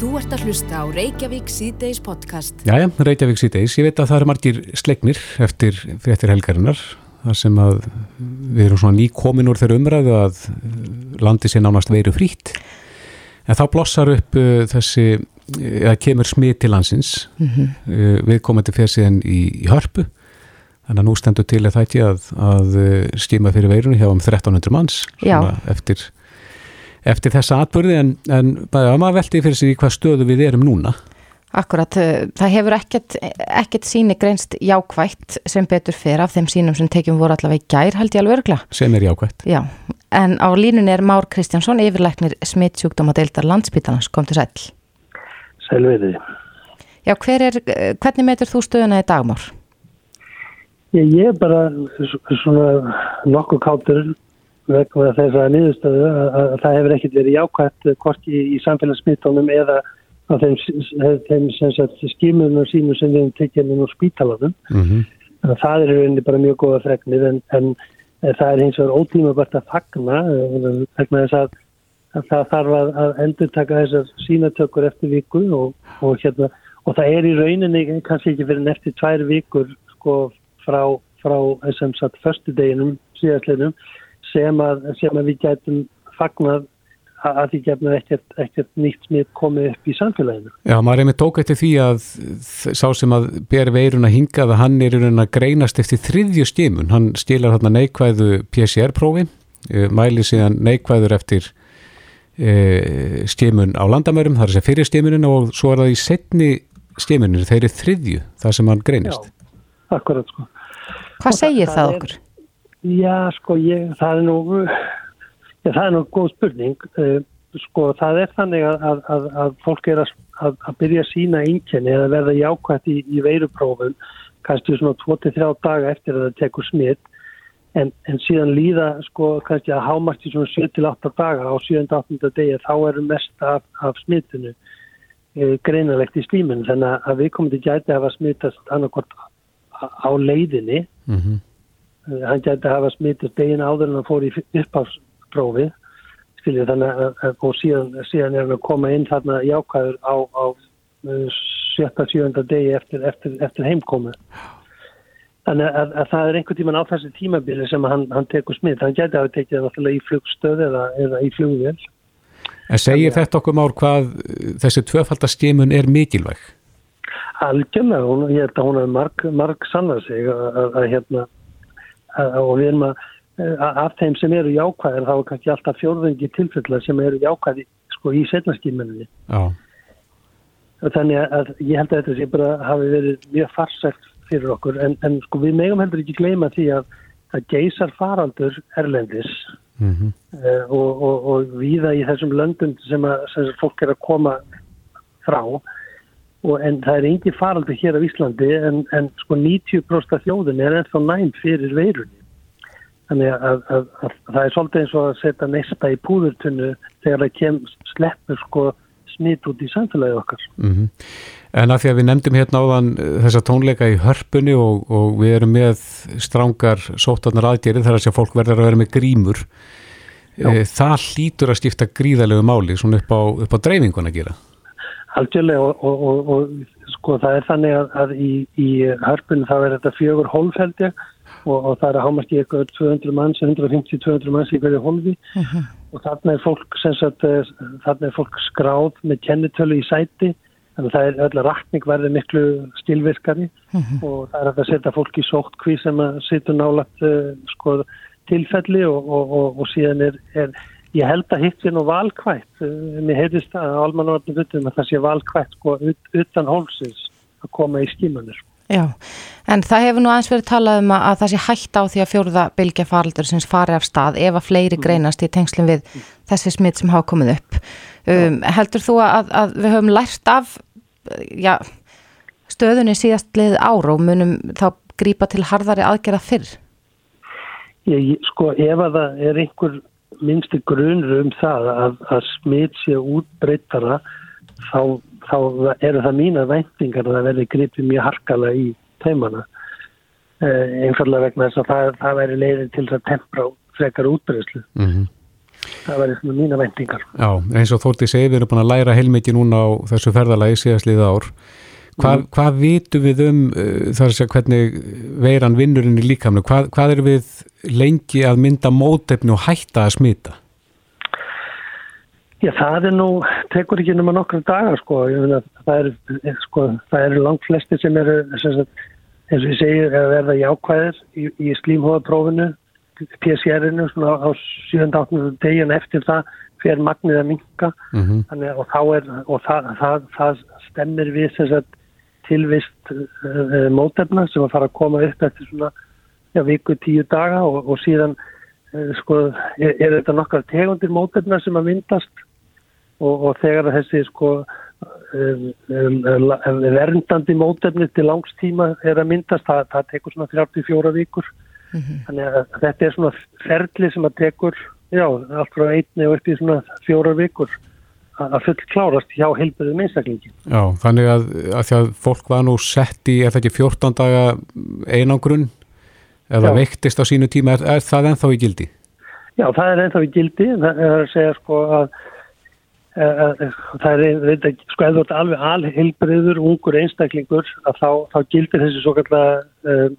Þú ert að hlusta á Reykjavík síðdeis podcast. Jæja, Reykjavík síðdeis. Ég veit að það eru margir slegnir eftir fréttir helgarinnar. Það sem að við erum svona nýkomin úr þeirra umræðu að landi sé nánast veiru frýtt. En þá blossar upp uh, þessi, eða kemur smit til landsins. Mm -hmm. uh, við komum til fjössiðin í, í hörpu. Þannig að nú stendur til að það ekki að, að skima fyrir veirunni hjá um 1300 manns. Eftir eftir þessa atbyrði en, en bara maður veldi fyrir sig í hvað stöðu við erum núna. Akkurat, eh, það hefur ekkert, ekkert síni greinst jákvægt sem betur fyrir af þeim sínum sem tekjum voru allavega í gær held ég alveg örgla. Sem er jákvægt. Já, en á línunni er Már Kristjánsson, yfirleiknir smittsjúkdóma deildar landsbytarnas, kom til sæl. Sælveiði. Já, hver er, hvernig metur þú stöðuna í dagmár? Ég, ég er bara svona nokkuð káttur vegna þess að niðurstöðu að, að það hefur ekkert verið jákvæmt hvorki í, í samfélagsmyndunum eða á þeim, þeim skimunum og sínum sem við hefum tekið inn á spítalanum. Mm -hmm. Það er rauninni bara mjög góða fregnir en, en það er hins vegar ótíma bara að fagna vegna þess að, að það þarf að, að endur taka þessar sínatökur eftir viku og, og, hérna, og það er í rauninni kannski ekki fyrir eftir tvær vikur sko, frá, frá þessum satt förstu deginum síðastleginum sem að, sem að við getum fagnað að því gefna ekkert, ekkert nýtt smið komið upp í samfélaginu. Já, maður er með tók eftir því að sá sem að ber veirun að hinga að hann er að greinast eftir þriðju stímun. Hann stilar þarna neikvæðu PCR-prófi, eh, mæli síðan neikvæður eftir e, stímun á landamörum, það er þess að fyrir stímunin og svo er það í setni stímunir, þeir eru þriðju, það sem hann greinast. Já, akkurat sko. Hvað segir það, það okkur? Er, Já, sko, ég, það er nú, já, það er nú góð spurning. Uh, sko, það er þannig að, að, að, að fólk er að byrja að sína einkenni eða verða jákvæmt í, í veiruprófum, kannski svona 2-3 daga eftir að það tekur smitt, en, en síðan líða, sko, kannski að hámast í svona 7-8 daga á 7-8 degi, þá eru mest af, af smittinu uh, greinalegt í slíminn, þannig að við komum til gæti að hafa smittast annarkort á leiðinni. Mm Eh, hann gæti að hafa smittist degin áður en hann fór í upphásprófi og síðan, síðan er hann að koma inn þarna jákvæður á, á eh, sjötta sjönda degi eftir, eftir, eftir heimkomu. Þannig að, að, að það er einhvern tíman á þessi tímabili sem hann, hann tekur smitt hann gæti að hafa tekið það í flugstöð eða, eða í flugvél. En segir þetta okkur már hvað þessi tvöfaldastimun er mikilvæg? Algjörlega, ég held að hún er marg, marg sannað sig að hérna og við erum að af þeim sem eru jákvæðir þá er kannski alltaf fjórðungi tilfella sem eru jákvæði sko í setnaskímenninni þannig að ég held að þetta sé bara hafi verið mjög farsælt fyrir okkur. En, en sko við megum heldur ekki gleyma því að það geysar faraldur erlendis mm -hmm. uh, og, og, og viða í þessum löndum sem, að, sem fólk er að koma frá Og en það er engi faraldur hér á Íslandi en, en sko 90% af þjóðin er ennþá næmt fyrir veirunni. Þannig að, að, að, að það er svolítið eins og að setja nesta í púðurtunnu þegar það kem sleppur sko smitt út í samfélagið okkar. Mm -hmm. En að því að við nefndum hérna áðan eh, þessa tónleika í hörpunni og, og við erum með strángar sótarnar aðgerið þar að sé að fólk verður að vera með grímur. Já. Eh, það hlýtur að skipta gríðalegu máli svona upp á, upp á dreifingun að gera. Algjörlega og, og, og, og sko það er þannig að, að í, í hörpunum það er þetta fjögur hólfældi og það er að hámast í eitthvað 200 manns, 150-200 manns í hverju hólfi uh -huh. og þarna er fólk sagt, eh, þarna er fólk skráð með kennitölu í sæti þannig að það er öll rakning verði miklu stilvirkari uh -huh. og það er að setja fólk í sóttkví sem að sitja nálagt uh, sko, tilfelli og síðan er, er Ég held að hitt sé nú valkvægt, eh, mér heitist að almanvartum hlutum að það sé valkvægt sko ut, utan hólsins að koma í skímanir. Já, en það hefur nú aðeins verið talað um að það sé hægt á því að fjóruða bylgja faraldur sem fari af stað ef að fleiri mm. greinast í tengslum við þessi smitt sem hafa komið upp. Um, heldur þú að, að við höfum lært af já, stöðunni síðast leið ára og munum þá grípa til harðari aðgerða fyrr? Ég, sko, ef að það er einhver minnstu grunur um það að, að smitt sé útbreytara þá, þá eru það mína væntingar að það verði gripið mjög harkala í teimana eh, einfallega vegna þess að það, það væri leiðin til að tempra frekar útbreyðslu mm -hmm. það var svona mína vendingar. Já, eins og Þórti segi, við erum búin að læra heilmikið núna á þessu ferðalagi síðastliða ár. Hva, mm. Hvað vitum við um uh, þar að segja hvernig veiran vinnurinn í líkamnu? Hvað, hvað er við lengi að mynda mótefni og hætta að smita? Já, það er nú, tekur ekki náma nokkru dagar sko, það er, sko, það eru langt flesti sem eru, sem sagt, eins og ég segir, að verða jákvæðir í, í slímhóðaprófinu PCR-inu á 7-8 degin eftir það fyrir magnið að minka mm -hmm. Þannig, og, er, og það, það, það stemmir við sagt, tilvist uh, mótefna sem að fara að koma upp eftir svona já, viku tíu daga og, og síðan uh, sko, er, er þetta nokkar tegundir mótefna sem að myndast og, og þegar þessi sko um, um, verndandi mótefni til langstíma er að myndast, það, það tekur svona 34 vikur Mm -hmm. Þannig að þetta er svona ferli sem að tekur, já, allt frá einni og upp í svona fjórar vikur að full klárast hjá heilbyrðið minnstaklingi. Já, þannig að, að því að fólk var nú sett í, ef ekki 14 daga einangrun eða veiktist á sínu tíma, er, er það ennþá í gildi? Já, það er ennþá í gildi, það er að segja sko að það er, ekki, sko eða þetta alveg alheilbyrður, ungur einstaklingur, að þá, þá gildir þessi svo kallega um,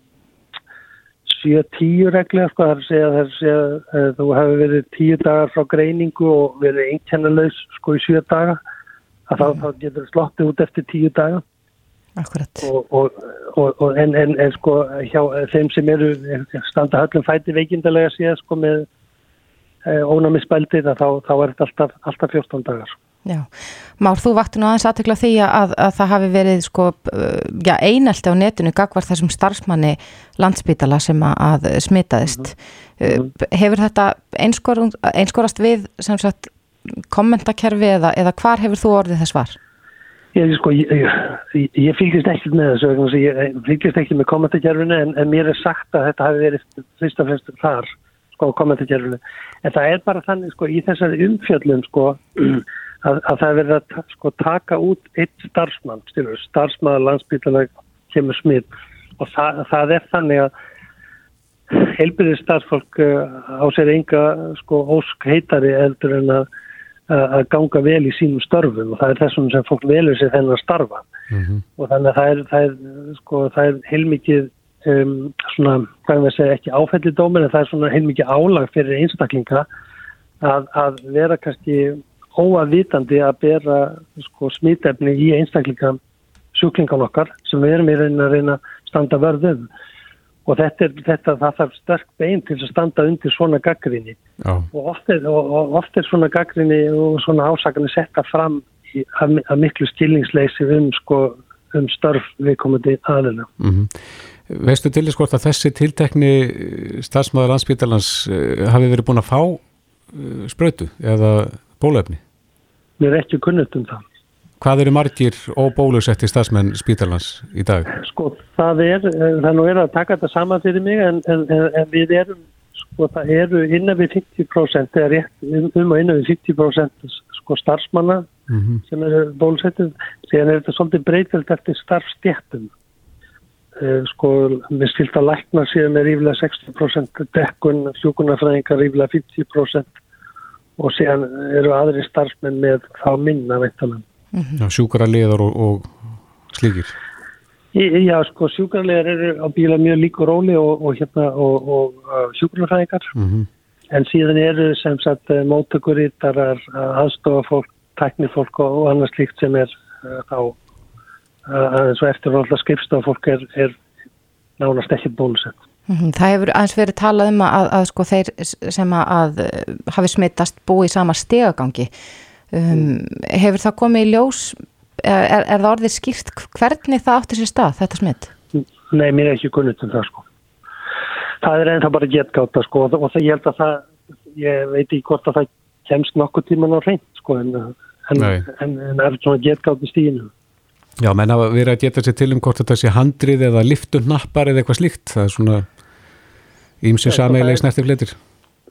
7-10 regla sko, að segja að, segja að þú hefur verið 10 dagar frá greiningu og verið einkennalauðs sko í 7 daga að mm. þá, þá getur það slottið út eftir 10 daga. Akkurat. Og, og, og, en, en, en sko hjá þeim sem eru standa höllum fæti veikindalega síðan sko með eh, ónæmisbældið þá, þá er þetta alltaf, alltaf 14 dagar Já, Már, þú vakti nú aðeins aðtekla því að, að það hafi verið sko, já, einelti á netinu gagvar þessum starfsmanni landsbytala sem að smitaðist. Mm -hmm. Hefur þetta einskor, einskorast við sagt, kommentakerfi eða, eða hvar hefur þú orðið þess var? Ég, sko, ég, ég, ég fylgist ekkert með þessu, ég fylgist ekkert með kommentakerfinu en, en mér er sagt að þetta hafi verið fyrst og fremst þar sko, kommentakerfinu. En það er bara þannig sko, í þessari umfjöldum sko að, að það verður að sko, taka út eitt starfsmann, starfsmann landsbytlalega kemur smið og það, það er þannig að heilbyrðið starfsfólk uh, á sér enga sko, ósk heitari eldur en að, að ganga vel í sínum störfum. Og það er þessum sem fólk velur sér þennan að starfa. Mm -hmm. og þannig að það er, það er, sko, það er heilmikið um, svona, hvað það að segja, ekki áfællidóminn en það er svona heilmikið álag fyrir einstaklinga að, að vera kannski óaðvitandi að bera sko, smítefni í einstaklinga sjúklingan okkar sem við erum í reyna að reyna að standa vörðum og þetta er þetta, þarf sterk bein til að standa undir svona gaggrinni og oft er, og, og oft er svona gaggrinni og svona ásakarnir setta fram í, að, að miklu stilningsleysi um, sko, um störf viðkomandi aðluna. Mm -hmm. Veistu til þess hvort að þessi tiltekni stafsmæðar landsbytalans uh, hafi verið búin að fá uh, sprötu eða bólefni? Mér er ekki kunnut um það. Hvað eru margir og bólusetti stafsmenn spítalans í dag? Sko það er, það nú er að taka þetta saman fyrir mig en, en, en við erum, sko það eru innan við 50% eða rétt um, um og innan við 50% sko starfsmanna mm -hmm. sem eru bólusettið. Þegar er þetta svolítið breytild eftir starfstjættum. Eh, sko við stilt að lækna síðan með ríflega 60% dekkun, sjúkunarfræðingar ríflega 50% og síðan eru aðri starfsmenn með þá minna veittalega. Mm -hmm. Sjúkrarlegar og, og slíkir? Í, já, sko, sjúkrarlegar eru á bíla mjög lík og róli og, og, hérna, og sjúkrarfræðingar mm -hmm. en síðan eru sem sagt eh, mótökurítarar, aðstofafólk, teknifólk og annars líkt sem er uh, þá aðeins og eftir og alltaf skipstofafólk er, er nánast ekki bólusett. Mhm, það hefur aðeins verið talað um að, að sko þeir sem að hafi smittast búið í sama stegagangi um, hefur það komið í ljós? Er, er það orðið skýrt hvernig það átti sér stað þetta smitt? Nei, mér er ekki kunnit um það sko. Það er ennþá bara getgáta sko og það ég held að það ég veit ekki hvort að það kemst nokkuð tíman á reynd sko en, en, en, en er svona getgáti stíðinu Já, menn að vera að geta sér til um hvort þetta sé handrið eða liftunnappar eða eitthvað slíkt, það er svona ímsið sameileg snerti fletir.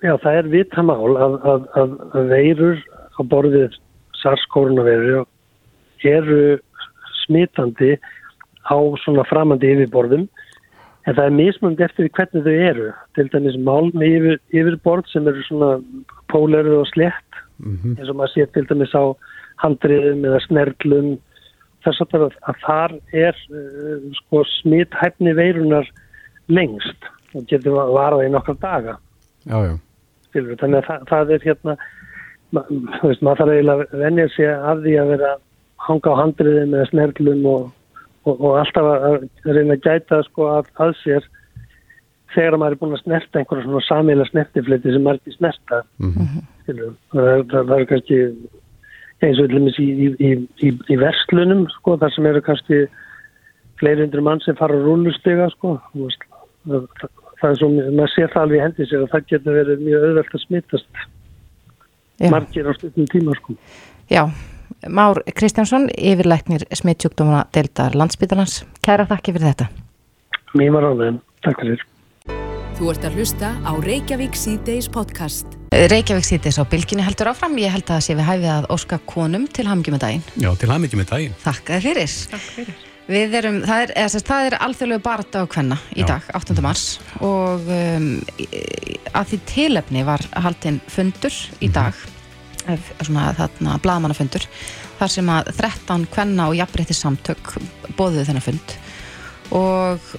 Já, það er vitamál að, að, að, að veirur á borðið SARS-koronaveirur eru smitandi á svona framandi yfirborðum en það er mismund eftir hvernig þau eru til dæmis málmi yfir, yfirbord sem eru svona póleru og slett mm -hmm. eins og maður sé til dæmis á handriðum eða snerglum þess að, að þar er uh, sko smithæfni veirunar lengst og getur varað í nokkar daga já, já. Skilur, þannig að það, það er hérna ma, veist, maður þarf eiginlega að venja sig af því að vera hanga á handriðum eða snerglum og og, og alltaf að reyna að gæta sko að, að sér þegar maður er búin að snerta einhverja svona samíla snertifliti sem maður er til snerta mm -hmm. það, það, það er kannski eins og í, í, í, í verslunum sko þar sem eru kannski fleiri hundru mann sem fara rúlustega sko það, er svo, maður sé það alveg hendi sér að það getur verið mjög auðvelt að smittast Já. margir á stundum tíma sko Já Már Kristjánsson, yfirleiknir smittsjúkdómana deildar landsbytalans. Kæra þakki fyrir þetta. Var álega, takk fyrir. Þú ert að hlusta á Reykjavík C-Days podcast. Reykjavík C-Days á bylginni heldur áfram. Ég held að það sé við hæfið að óska konum til hamngjum með daginn. Já, til hamngjum með daginn. Takk að fyrir. Takk fyrir. Við erum, það er, eða, það er alþjóðlegu barða á hvenna í Já. dag, 8. mars og um, að því tilefni var haldinn fundur í mhm. dag mm -hmm svona þarna bladamannafundur þar sem að 13 kvenna og jafnbreytti samtök bóðuðu þennan fund og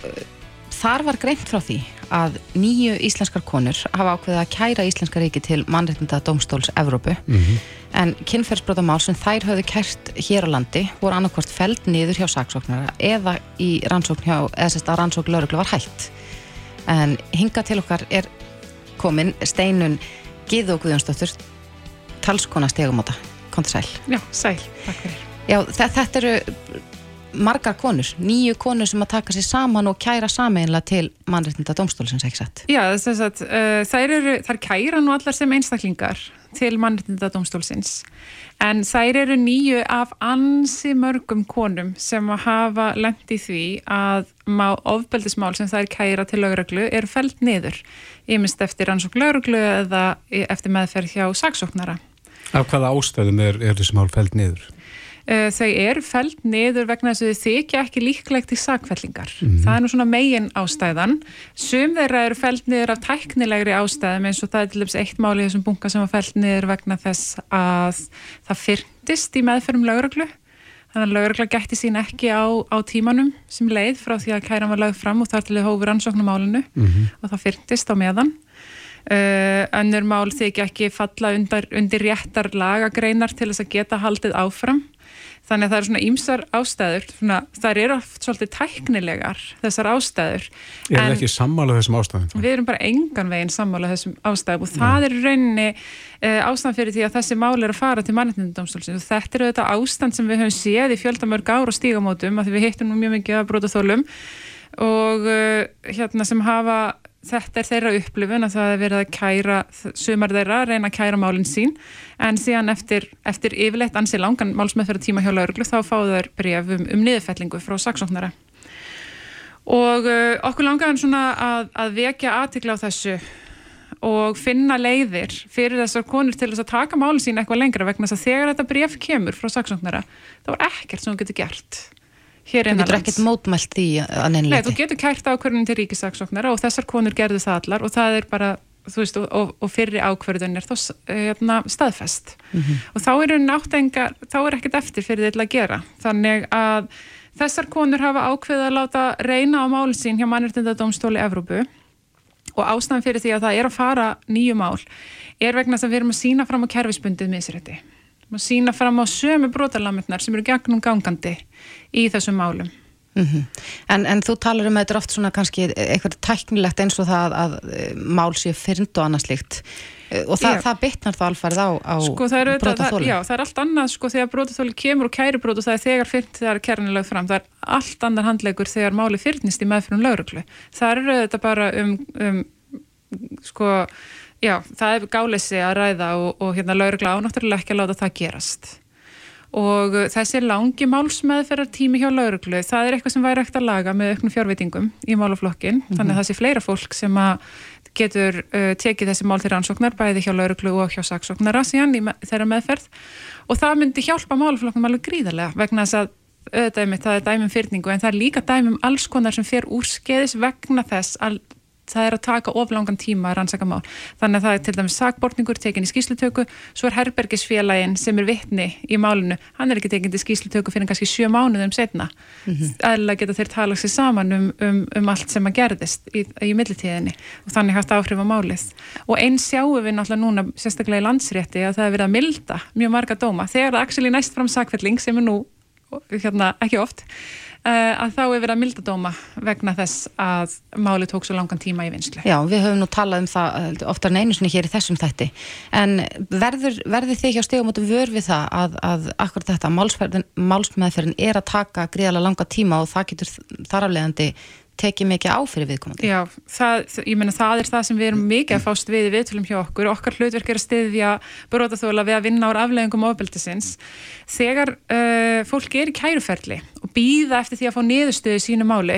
þar var greint frá því að nýju íslenskar konur hafa ákveðið að kæra Íslenska ríki til mannreitnda domstóls Evrópu. Mm -hmm. en kynferðsbrótamál sem þær höfðu kært hér á landi voru annarkvort feld niður hjá saksóknara eða í rannsókn hjá, eða sérst að rannsókn lauruglu var hægt en hinga til okkar er komin steinun Gíðu og Guðjónsdóttur talskona stegumóta, konti sæl. Já, sæl, takk fyrir. Já, þetta eru margar konur, nýju konur sem að taka sér saman og kæra sameinlega til mannreitnda domstólsins, ekki satt? Já, þess að uh, þær eru, þær kæra nú allar sem einstaklingar til mannreitnda domstólsins en þær eru nýju af ansi mörgum konum sem að hafa lendi því að má, ofbeldismál sem þær kæra til lögreglu er fælt niður, ég minnst eftir ansók lögreglu eða eftir meðferð hjá saksóknara Af hvaða ástæðum er, er þessi mál fælt niður? Uh, þau eru fælt niður vegna þess að þau þykja ekki líklegt í sakvellingar. Mm -hmm. Það er nú svona megin ástæðan. Sum þeirra eru fælt niður af tæknilegri ástæðum eins og það er til dæmis eitt mál í þessum bunga sem var fælt niður vegna þess að það fyrndist í meðferðum lauruglu. Þannig að laurugla gætti sín ekki á, á tímanum sem leið frá því að kæran var lagð fram og þar til þau hófur ansóknumálinu mm -hmm. og það fyrndist á meðan. Uh, önnur mál þykja ekki falla undir, undir réttar lagagreinar til þess að geta haldið áfram þannig að það eru svona ímsar ástæður svona, það eru oft svolítið tæknilegar þessar ástæður Ég er ekki sammálað þessum ástæðum Við erum bara engan veginn sammálað þessum ástæðum og það er rauninni uh, ástæðan fyrir því að þessi mál er að fara til mannetnindamstólsins og þetta eru þetta ástand sem við höfum séð í fjöldamörg ár og stígamótum að við hittum nú mjög mikið að bróta þólum og uh, hérna sem hafa þetta er þeirra upplifun að það er verið að kæra sumar þeirra, reyna að kæra málinn sín. En síðan eftir, eftir yfirleitt ansi langan málsmeðferð tíma hjá lauruglu þá fáðu þær bref um, um niðurfellingu frá saksóknara. Og uh, okkur langaðan svona að, að vekja aðtikla á þessu og finna leiðir fyrir þessar konur til þess að taka málinn sín eitthvað lengra vegna þess að þegar þetta bref kemur frá saksóknara þá er ekkert sem hún getur gert hér innanlands. Þú getur ekkert mótmælt í að nefnilegti? Nei, þú getur kært ákverðin til ríkisaksóknara og þessar konur gerðu það allar og það er bara, þú veist, og, og fyrri ákverðin er þá hérna, staðfest. Mm -hmm. Og þá eru náttengar, þá er ekkert eftir fyrir þetta að gera. Þannig að þessar konur hafa ákveðið að láta reyna á mál sín hjá mannirtindadómstóli Evrópu og ástæðan fyrir því að það er að fara nýju mál er vegna þess að við erum að sína fram á kerfisbundið misrætti að sína fram á sömu brotalamötnar sem eru gegnum gangandi í þessum málum. Mm -hmm. en, en þú talar um að þetta er oft svona kannski eitthvað tæknilegt eins og það að, eh, mál sé fyrnd og annað slíkt eh, og það, það bitnar þá alfarið á, á sko, brotaþóli. Já, það er allt annað sko þegar brotaþóli kemur og kæri brot og það er þegar fyrnd þegar kernileg fram, það er allt annar handlegur þegar máli fyrnist í meðfyrum lauruglu. Það eru þetta bara um, um sko Já, það er gáleysi að ræða og, og hérna laurugla ánáttúrulega ekki að láta það gerast. Og þessi langi málsmeðferðar tími hjá lauruglu, það er eitthvað sem væri ekkert að laga með auknum fjárvitingum í málaflokkin mm -hmm. þannig að það sé fleira fólk sem að getur uh, tekið þessi mál til rannsóknar bæði hjá lauruglu og hjá saksóknara síðan í þeirra meðferð. Og það myndi hjálpa málaflokknum alveg gríðarlega vegna þess að auðvitað það er dæmum fyrningu en það er líka dæmum alls konar sem fer úr skeiðis vegna þess að það er að taka oflangan tíma að rannsaka mál. Þannig að það er til dæmis sakbortningur tekin í skýslutöku, svo er Herbergisfélagin sem er vittni í málinu, hann er ekki tekin til skýslutöku fyrir kannski sjö mánuðum setna. Mm -hmm. Æðilega geta þeir talað sér saman um, um, um allt sem að gerðist í, í millitíðinni og þannig haft áhrif á málið. Og eins sjáum við náttúrulega núna, sérstaklega í landsrétti, að það er verið að milda mjög marga dóma. Þegar það actually næst fram sakfelling sem er nú hérna, ekki oft að þá er verið að mildadóma vegna þess að máli tók svo langan tíma í vinslu. Já, við höfum nú talað um það eh, oftar en einu sinni hér í þessum þætti en verður, verður þið hjá stegum út vör við það að, að akkurat þetta málsmeðferðin er að taka gríðarlega langa tíma og það getur þaraflegandi tekið mikið á fyrir viðkomandi. Já, það, ég menna það er það sem við erum mikið að fást við viðtölum hjá okkur. Okkar hlutverk er að styðja brótaþóla við að vinna ár afleggingum ofbeldisins. Þegar uh, fólk er í kæruferli og býða eftir því að fá niðurstöðu í sínu máli,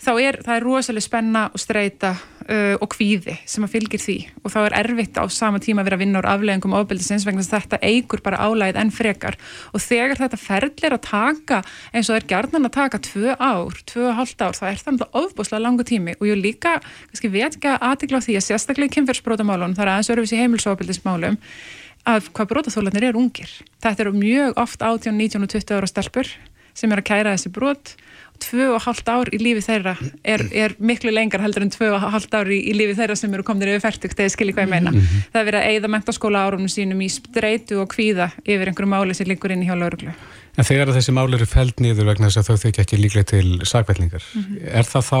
þá er það er rosalega spenna og streyta uh, og kvíði sem að fylgir því. Og þá er erfitt á sama tíma að vera að vinna úr afleggingum ofbeldisins vegna þetta eigur bara álægið enn frekar. Og þegar þetta ferðlir að taka eins og það er gerðan að taka tvö ár, tvö og halvt ár, það er þannig að ofbúslega langa tími. Og ég líka, kannski veit ekki að aðtikla á því að sérstaklega kynferðsbrótamálun, það er aðeins örfis í heimilsofbeldismálum að hvað brótaþólanir eru ungir. Þetta eru mjög oft 18, 19 og 20 ára stelpur sem er að kæra þessi brot tvö og halvt ár í lífi þeirra er, er miklu lengar heldur en tvö og halvt ár í, í lífi þeirra sem eru komnir yfir færtugt eða skilji hvað ég meina. Mm -hmm. Það er verið að eigða mentaskóla árunum sínum í streitu og kvíða yfir einhverju máli sem liggur inn í hjá lauruglu. En þegar þessi máli eru fælt niður vegna þess að þau þykja ekki líklega til sakvelningar, mm -hmm. er það þá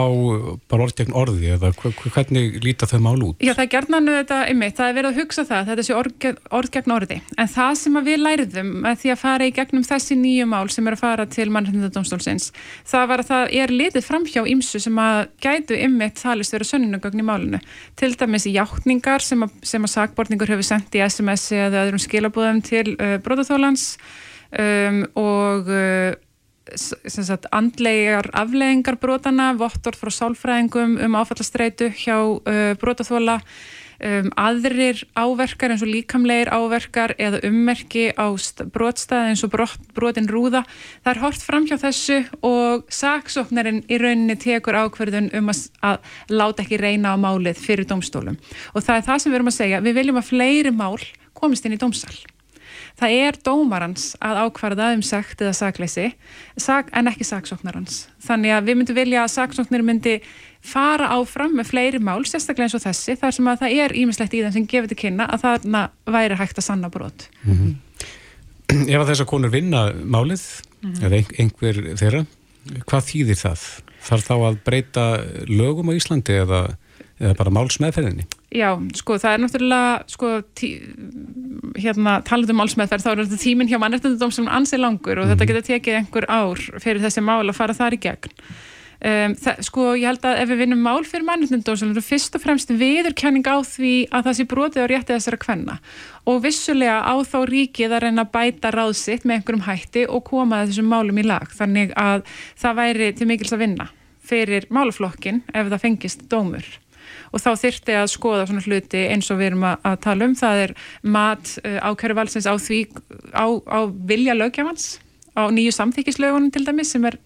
bara orð gegn orði eða hvernig líta þau mál út? Já, það er gerðnanu þetta ymmið, það er verið að hugsa það, þetta sé orð, orð gegn orði. En það sem við læriðum með því að fara í gegnum þessi nýju mál sem eru að fara til mannhendadómstólsins, það var að það er litið framhjá ímsu sem að gætu ymmið talist vera sönnunagögn í málinu. Til dæmis í hjáttningar sem að, að sakbortningur hefur sendt í SMS eða öðrum skilabúðum til uh, bróðaþólans um, og uh, sagt, andlegar afleggingar brotana, vottor frá sálfræðingum um áfallastreitu hjá uh, brotaþóla um, aðrir áverkar eins og líkamleir áverkar eða ummerki á brotstæði eins og brot, brotin rúða. Það er hort fram hjá þessu og saksóknarinn í rauninni tekur ákverðun um að, að láta ekki reyna á málið fyrir domstólum og það er það sem við erum að segja, við viljum að fleiri mál komist inn í domsal það er dómarans að ákvarða um sagt eða sakleysi sak, en ekki saksóknarans. Þannig að við myndum vilja að saksóknir myndi fara áfram með fleiri mál, sérstaklega eins og þessi, þar sem að það er ímislegt í þeim sem gefur til kynna að þarna væri hægt að sanna brot. Mm -hmm. Ef að þessar konur vinna málið, mm -hmm. eða einhver þeirra, hvað þýðir það? Þarf þá að breyta lögum á Íslandi eða, eða bara málsmeðferðinni? Já, sko, það er náttúrulega, sko, tí, hérna, talað um málsmeðferð, þá er þetta tíminn hjá mannreitendum sem ansið langur og mm. þetta mhm. getur tekið einhver ár fyrir þessi mál að fara þar í gegn. Um, það, sko, ég held að ef við vinnum mál fyrir mannreitendum, þá er fyrst og fremst viðurkenning á því að það sé brotið á rétti þessara kvenna og vissulega á þá ríkið að reyna að bæta ráðsitt með einhverjum hætti og koma þessum málum í lag, þannig að það væri til mikils að vinna fyrir málaflokkin ef það fengist dómur og þá þyrti að skoða svona hluti eins og við erum að, að tala um. Það er mat uh, ákæruvalsins á því á, á vilja lögjafans á nýju samþykkislögunum til dæmis sem er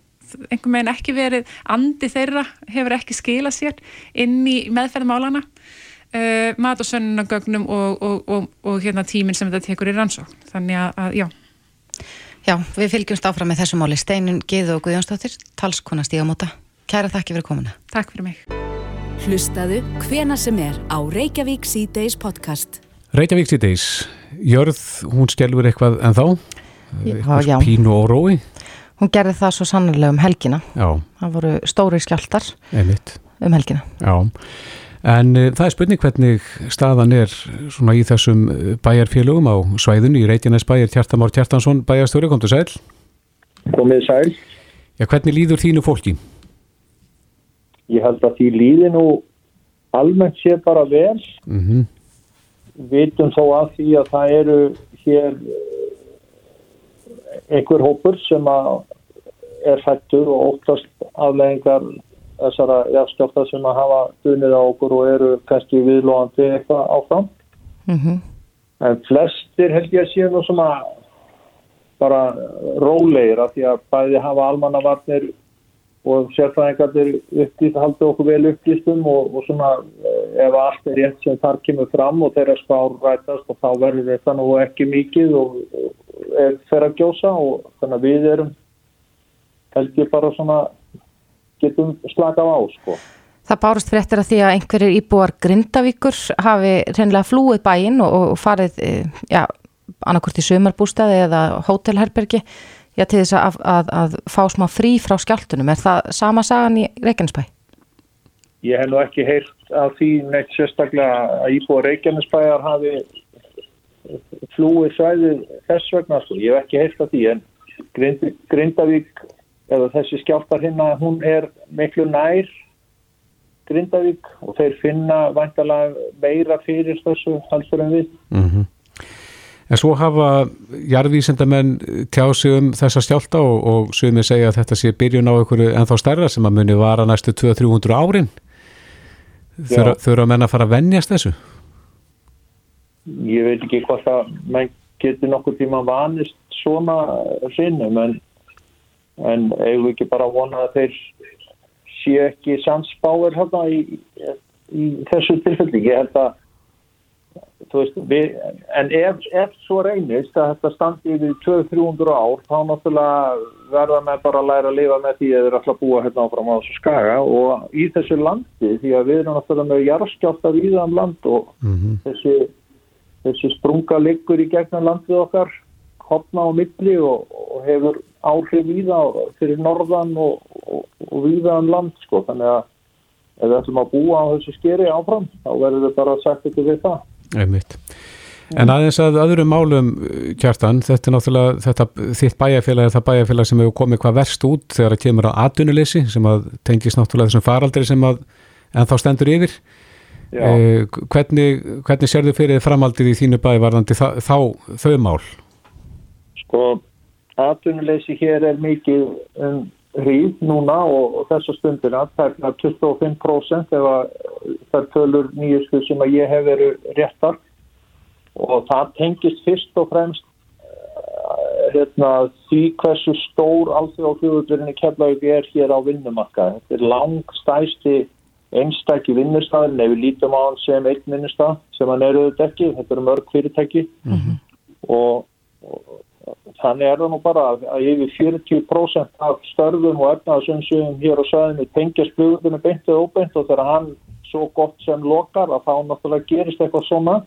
einhver meginn ekki verið andi þeirra hefur ekki skila sér inn í meðferðmálana uh, mat og sönnagögnum og, og, og, og hérna tíminn sem þetta tekur í rannsók þannig að, að já. Já, við fylgjumst áfram með þessu máli. Steinun Gíðu og Guðjónsdóttir, talskona stígamóta. Kæra þakki fyrir komuna. Takk fyrir mig Hlustaðu hvena sem er á Reykjavík C-Days podcast. Reykjavík C-Days, Jörð, hún skjálfur eitthvað en þá? Eitthvað já, pínu og rói? Hún gerði það svo sannlega um helgina. Já. Það voru stóri skjáltar Einmitt. um helgina. Já, en uh, það er spurning hvernig staðan er svona í þessum eh, bæjarfélögum á svæðunni í Reykjanæs bæjar Tjartamár Tjartansson bæjarstjóri, kom til sæl? Komið sæl. Já, hvernig líður þínu fólki? Ég held að því líði nú almennt sé bara vel mm -hmm. vitum þó að því að það eru hér eh, einhver hópur sem að er hættur og óttast afleggingar þessara jafnskjáfta sem að hafa dunið á okkur og eru kannski viðlóðandi eitthvað áfram mm -hmm. en flestir held ég að sé nú sem að bara rólegir af því að bæði hafa almannavarnir og sérfræðingarnir upplýst, haldi okkur vel upplýstum og, og svona eh, ef allt er rétt sem þar kemur fram og þeirra spár rætast og þá verður þetta nú ekki mikið og, og er þeirra gjósa og þannig að við erum held ég bara svona getum slakað á sko. Það bárust fyrir eftir að því að einhverjir íbúar Grindavíkur hafi reynilega flúið bæinn og, og farið ja, annarkort í sömarbústaði eða hótelherbergi já, til þess að, að, að fá smá frí frá skjáltunum. Er það sama sagan í Reykjanesbæ? Ég hef nú ekki heyrt af því neitt sérstaklega að Íbúa Reykjanesbæjar hafi flúið svæðið þess vegna. Sko. Ég hef ekki heyrt af því en Grind, Grindavík eða þessi skjáltar hérna hún er miklu nær Grindavík og þeir finna vantalega meira fyrir þessu haldur en við. Mhm. Mm En svo hafa jarðvísendamenn tjáð sig um þessa stjálta og, og sögum við segja að þetta sé byrjun á einhverju ennþá stærra sem að muni vara næstu 200-300 árin. Þurfa menn að fara að vennjast þessu? Ég veit ekki hvort að menn getur nokkur tíma vanist svona sinnum en, en eigum við ekki bara að vona að þeir sé ekki sannsbáir hérna í, í þessu tilfelli. Ég held að Veist, við, en ef, ef svo reynist að þetta standi yfir 200-300 ár þá náttúrulega verða með bara að læra að lifa með því að þeir að búa hérna áfram á þessu skaga og í þessu landi því að við erum náttúrulega með jarðskjátt af íðan land og mm -hmm. þessi, þessi sprunga liggur í gegnum landið okkar hopna á milli og, og hefur áhrif í það fyrir norðan og, og, og viðan land sko þannig að ef við ætlum að búa á þessu skeri áfram þá verður við bara sagt ekki við það Einmitt. En aðeins að öðrum málum kjartan, þetta er náttúrulega þetta, þitt bæjarfélag er það bæjarfélag sem hefur komið hvað verst út þegar það kemur á atvinnuleysi sem að tengis náttúrulega þessum faraldri sem að en þá stendur yfir eh, hvernig, hvernig sér þau fyrir framaldið í þínu bæjarvarðandi þá, þá þau mál? Sko, atvinnuleysi hér er mikið um hríð núna og, og þessa stundina það er 25% ef það tölur nýjusku sem að ég hef verið réttar. Og það tengist fyrst og fremst uh, hérna, því hversu stór alþjóð á hljóðuturinni kemlaug er hér á vinnumakka þetta er langstæsti einstakki vinnustafn ef við lítum á hann sem einn vinnustaf sem hann eru ekki, þetta eru mörg fyrirtæki. Mm -hmm. og, og þannig er það nú bara að yfir 40% af störfum og efnaðsumsum hér á sæðinu tengjast flugurinu beint eða óbeint. Og þegar hann svo gott sem lokar að þá náttúrulega gerist eitthvað svona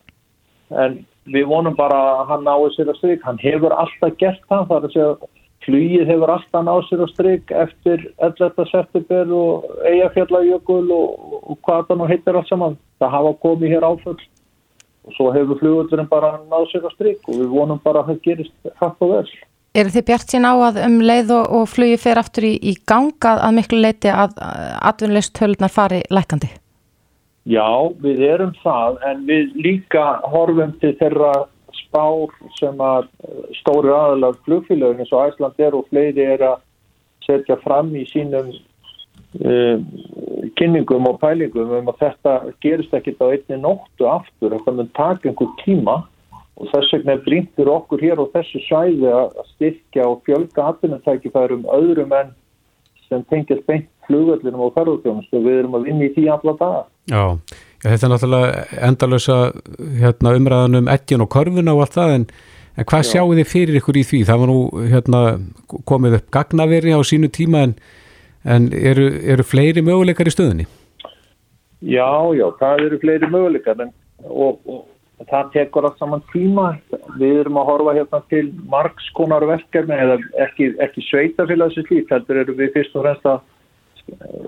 en við vonum bara að hann náði sér að stryk hann hefur alltaf gert það þar að segja flugið hefur alltaf náði sér að stryk eftir 11. september og eigafjallajökul og, og hvað það nú heitir allt saman það hafa komið hér áföll og svo hefur flugullurinn bara náðu sér að stryk og við vonum bara að það gerist hægt og vel. Er þið bjart sín á að um leið og, og flugi fer aftur í, í ganga að miklu leiti að atvinnulegst tölunar fari lækandi? Já, við erum það en við líka horfum til þeirra spár sem að stóri aðalag flugfélagin eins og Æsland er og fleiri er að setja fram í sínum uh, kynningum og pælingum um að þetta gerist ekkit á einni nóttu aftur, þetta mun taka einhver tíma. Og þess vegna bríntur okkur hér og þessu sæði að styrkja og fjölga atvinnutækifærum öðrum en sem tengist beint flugöllinum og ferðarþjónust og við erum að vinna í því alla daga. Já, já þetta er náttúrulega endalösa hérna, umræðan um ettin og korfuna og allt það en, en hvað sjáu þið fyrir ykkur í því? Það var nú hérna, komið upp gagnaveri á sínu tíma en en eru, eru fleiri möguleikar í stöðunni? Já, já, það eru fleiri möguleikar en, og, og það tekur allt saman tíma við erum að horfa hérna til margskonar verkefni eða ekki, ekki sveitafélagsins líf, heldur eru við fyrst og fremst að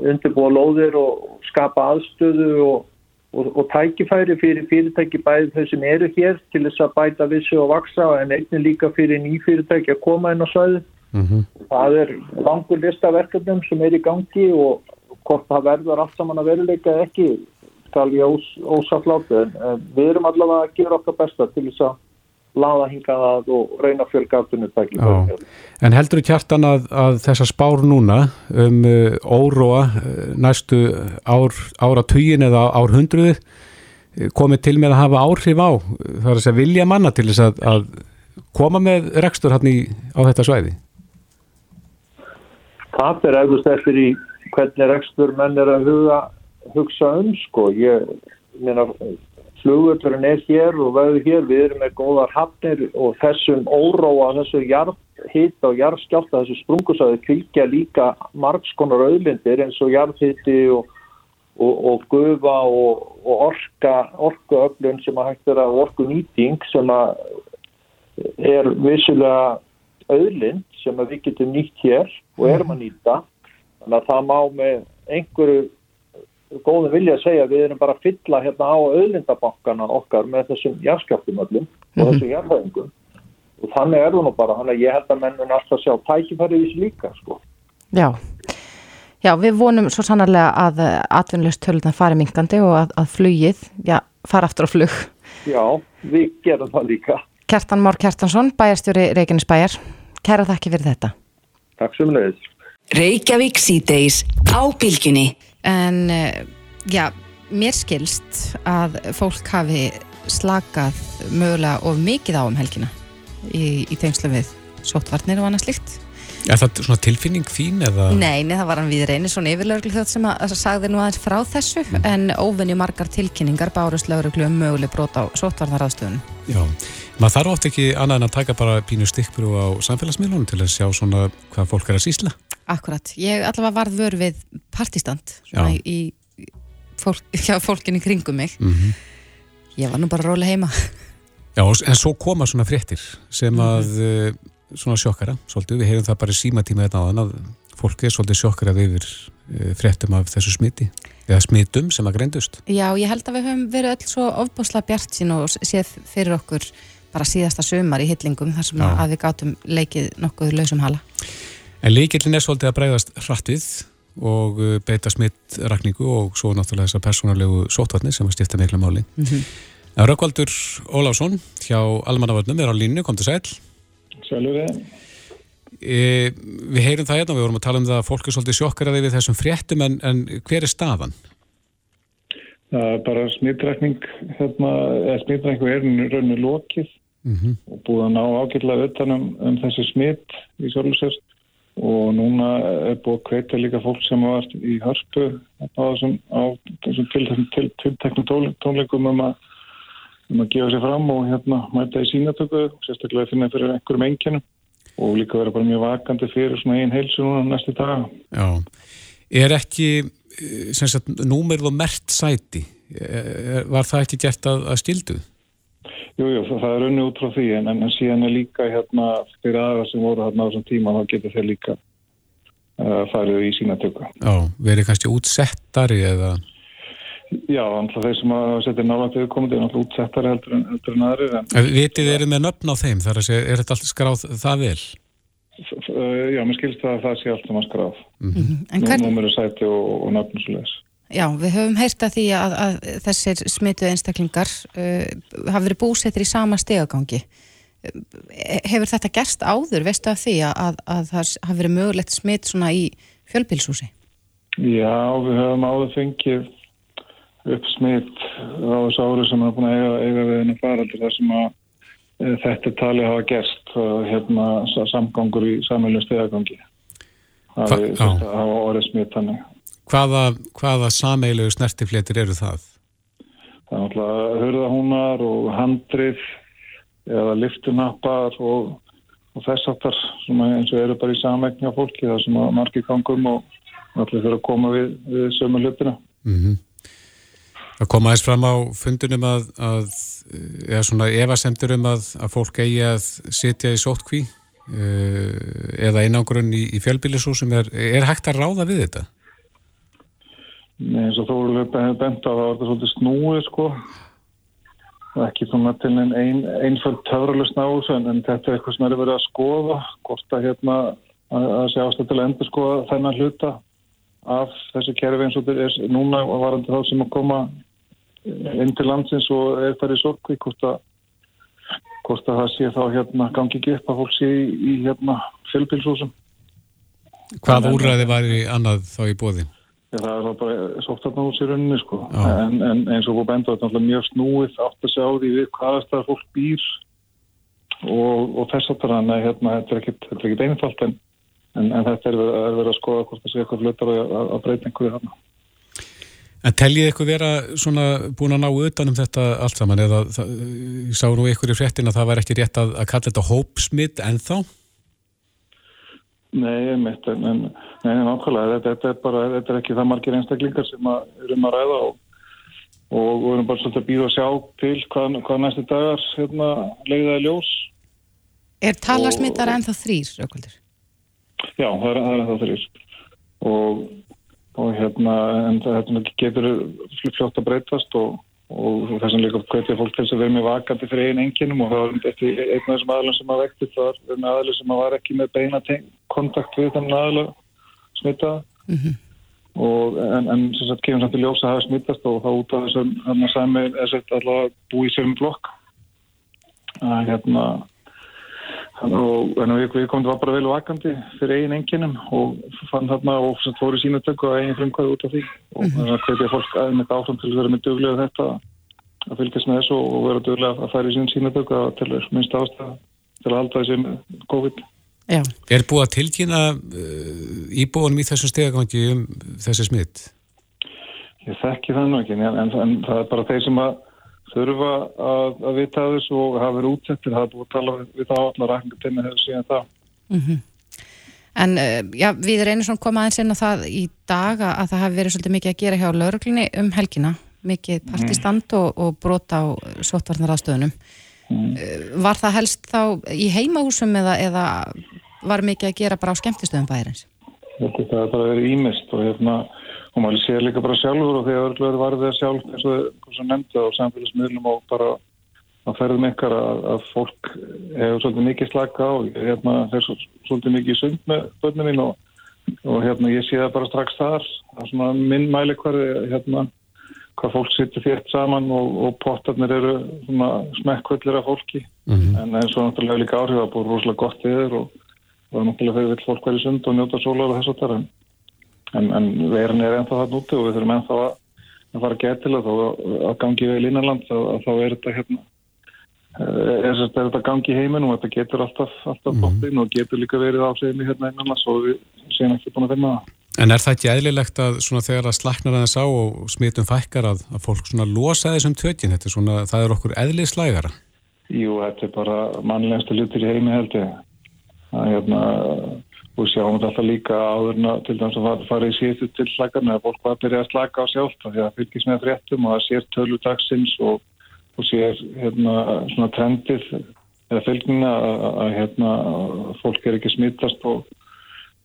undirbúa lóðir og skapa aðstöðu og, og, og tækifæri fyrir fyrirtæki bæði þau sem eru hér til þess að bæta vissu og vaksa en einnig líka fyrir ný fyrirtæki að koma inn á svæðu Mm -hmm. Það er langur lista verkefnum sem er í gangi og hvort það verður allt saman að veruleika ekki skal ég ós, ósafláta en, en við erum allavega að gera okkar besta til þess að laða hingað og reyna fjölgaftunum En heldur þú kjartan að, að þessa spár núna um uh, óróa uh, næstu ár, ára tuyin eða ár hundruði uh, komið til með að hafa áhrif á það er að segja vilja manna til þess að, að koma með rekstur hann í, á þetta svæði? Það er eflust eftir í hvernig rekstur menn er að huga, hugsa um sko. Ég meina flugvöldurinn er hér og veður hér, við erum með góðar hafnir og þessum óróa, þessu jarðhitt og jarðskjálta, þessu sprungusæði kvíkja líka margskonar auðlindir eins og jarðhitti og, og, og gufa og, og orka, orkuöflun sem að hægt er að orku nýting sem að er vissulega auðlind sem við getum nýtt hér og erum að nýta. Þannig að það má með einhverju góðum vilja að segja að við erum bara að fylla hérna á auðlindabankana okkar með þessum járskjöftumöllum og mhm. þessum járfæðingum og þannig er það nú bara, þannig að ég held að mennun alltaf sjá tækifæri í þessu líka sko. Já, já við vonum svo sannarlega að atvinnlust tölunar fari mingandi og að, að flugið, já, fara aftur á flug Já, við gerum það líka Kertan Már Kertansson, bæjarstjóri Reykjanes bæjar. Kæra þakki fyrir þetta. Takk sem leiðis. Reykjavík síðdeis á bylginni. En eh, já, mér skilst að fólk hafi slakað mögulega of mikið á um helgina í, í tengslu við sótvarnir og annað slikt. Er það svona tilfinning þín eða? Nei, nei það var hann við reynir svona yfirlauglu þjótt sem að, að sagði nú aðeins frá þessu mm. en óvinni margar tilkynningar bárust lauruglu um möguleg brot á sótvarnaraðstöðun. Já, maður þarf ótt ekki annað en að taka bara pínu stikkbrú á samfélagsmiðlunum til að sjá svona hvað fólk er að sísla. Akkurat, ég allavega varð vör við partistand Já. í fólk, já, fólkinni kringum mig. Mm -hmm. Ég var nú bara róli heima. Já, en svo koma svona fréttir sem mhm. að mm -hmm svona sjokkara, svolítið, við heyrum það bara í símatíma þetta áðan að fólk er svolítið sjokkarað yfir eh, fréttum af þessu smiti eða smitum sem að greindust. Já, ég held að við höfum verið öll svo ofbásla bjart sín og séð fyrir okkur bara síðasta sömar í hyllingum þar sem Já. að við gátum leikið nokkuð lausum hala. En leikillin er svolítið að bregðast hrattið og eh, beita smittrakningu og svo náttúrulega þessar persónarlegu sótvarnir sem að stifta mikla máli. Mm -hmm. Rökkvaldur Ólásson hjá Almannavörnum er á línu, kom til sæl. Sjálfur við. E, við heyrum það hérna, við vorum að tala um það að fólk er svolítið sjokkaraði við þessum fréttum en, en hver er staðan? Það er bara smittrækning hérna, eða smittrækning er rauninu lokið mm -hmm. og búið að ná ágjörlega utanum um þessi smitt í Sjólusest og núna er búið að kveita líka fólk sem var í hörpu á þessum, þessum tilteknum til, tónleikum um að um að gefa sér fram og hérna mæta í sínatöku sérstaklega finna fyrir einhverjum enginum og líka vera bara mjög vakandi fyrir svona einn heilsu núna næstu dag Já, er ekki eh, sem sagt, númerð og mert sæti eh, var það ekki gert að, að stildu? Jú, jú, það, það er unni út frá því en, en síðan er líka hérna fyrir aðra sem voru hérna á þessum tíma þá getur þeir líka uh, farið í sínatöku Já, verið kannski útsettari eða Já, alltaf þeir sem að setja nálægt viðkomandi er alltaf útsettari heldur en, heldur en aðri. En, Vitið þið eru með nöfn á þeim? Þar að segja, er þetta alltaf skráð það vel? Já, mér skilst það að það sé alltaf maður skráð. Mm -hmm. Nú Númur er sæti og, og nöfn og svo leiðis. Já, við höfum heyrt að því að, að þessir smituð einstaklingar uh, hafa verið búsettir í sama stegagangi. Hefur þetta gerst áður, veistu af því að, að það hafi verið mögulegt smitt svona í fjölbilshúsi? Já, við höfum áður fengið upp smitt á þessu ári sem er búin að eiga, eiga við henni faraldur þar sem að e, þetta tali hafa gerst hérna samgangur í samhælum stegagangi það að hafa orðið smitt þannig Hvaða, hvaða samhælu snertiflétir eru það? Það er náttúrulega hörðahúnar og handrið eða liftunappar og, og þess aftar eins og eru bara í samvegni á fólki þar sem að margir gangum og allir fyrir að koma við, við sömu hlutina mm -hmm. Það kom aðeins fram á fundunum að, að eða svona evasemtur um að, að fólk eigi að sitja í sótkví uh, eða einangrun í, í fjölbílisúsum. Er, er hægt að ráða við þetta? Eins og þú erum bent á það var þetta svolítið snúið sko. Ekki svona til einn ein, einföld töfralust náðu en, en þetta er eitthvað sem er verið að skoða hvort að hérna að, að sé ástæð til að endur skoða þennan hluta af þessu kerfi eins og þetta er núna varandi þá sem að koma inn til landsins og er það í sorgví hvort að, hvort að það sé þá hérna gangi ekki upp að fólk sé í, í hérna fjölbilsúsum Hvað úrræði var í annað þá í bóði? Ja, það er bara sóttarnáðs í rauninni sko en, en eins og búið benda þetta er mjög snúið átt að sjá því við hvaðast það fólk býr og, og þess að þannig að hérna, þetta er ekkit einfalt en, en, en þetta er verið að skoða hvort það sé eitthvað flutar að, breyta einhverju þarna. En teljið eitthvað vera svona búin að ná utanum þetta allt saman eða það, sá nú í fréttin að það var ekki rétt að, að kalla þetta hópsmitt ennþá? Nei, mitt, en, en nei, nákvæmlega, þetta, þetta er bara, þetta er ekki það margir einstaklingar sem að, erum að ræða og, og við erum bara svolítið að býða að sjá til hvað, hvað næstu dagar hérna, leiðaði ljós. Er talasmittar ennþá þrýr, Rökvaldur? Já, það er, er ennþá þrýr og og hérna en þetta getur fljótt að breytast og, og þess að líka hvetja fólk til þess að vera með vakandi fyrir einn enginum og það var eftir einn af þessum aðlum sem að vekti það var með aðlum sem að var ekki með beina kontakt við þannig aðlum smita mm -hmm. en, en sem sagt kemur samt í ljós að hafa smittast og þá út af þessum hann að sami er sett allavega búið í sögum blokk að hérna og við, við komum það bara vel vakandi fyrir eigin enginum og fann þarna og fóru sínutökku og eigin frumkvæði út af því og mhm. þannig að hvetja fólk aðeins með áfram til að vera með duglega þetta að fylgjast með þessu og vera duglega að færa í sín sínutökku til minnst ástæða til að halda þessi COVID Já. Er búið að tilkynna uh, íbúinum í þessum stegagangi um þessi smitt? Ég þekki það nú ekki en, en, en það er bara þeir sem að þurfa að, að vita þessu og hafa verið útsettir, það er búið að tala við það allar rækningatinni hefur síðan það. Mm -hmm. En uh, já, við erum svona komað eins inn á það í dag að það hafi verið svolítið mikið að gera hjá lauruglinni um helgina, mikið mhm. partistand mm. og, og brota á svottvarnarastöðunum. Mm. Uh, var það helst þá í heimahúsum eða, eða var mikið að gera bara á skemmtistöðum bæðirins? Það er bara verið ímest og hérna og maður sé líka bara sjálfur og þegar örglega varðið að sjálf eins og sem nefndi á samfélagsmiðlum og bara að ferðum ykkar að, að fólk hefur svolítið mikið slaka á. Hérna þeir svolítið mikið sund með börnum mín og, og hérna ég sé það bara strax þar. Er svona minn mæli hverði hérna hvað fólk sittur þétt saman og, og pottarnir eru svona smekkvöldir af fólki. Mm -hmm. en eins og náttúrulega líka áhrif að búið rosalega gott yfir og, og náttúrulega þegar vil fólk verið sund og njóta sólar og þess að það er en, en verin er ennþá það núti og við þurfum ennþá að, að fara að geta til það og að gangi við línarland þá, þá er þetta hérna eh, er þetta gangi í heiminum og þetta getur alltaf, alltaf mm -hmm. og getur líka verið ásegni hérna einanast og við séum ekki búin að finna það En er það ekki eðlilegt að þegar að slaknar aðeins á og smitum fækkar að, að fólk losa þessum tötjin, þetta er svona, það er okkur eðlislægara? Jú, þetta er bara mannlegasta lutur í heimi held ég. Það hérna, og sjáum þetta líka áðurna til dæmis að fara í síðustu til slagarna að fólk var að byrja að slaka á sjálf því að fylgjast með fréttum og að sér tölu dagsins og, og sér hérna, svona trendið eða fylgjina að hérna, fólk er ekki smittast og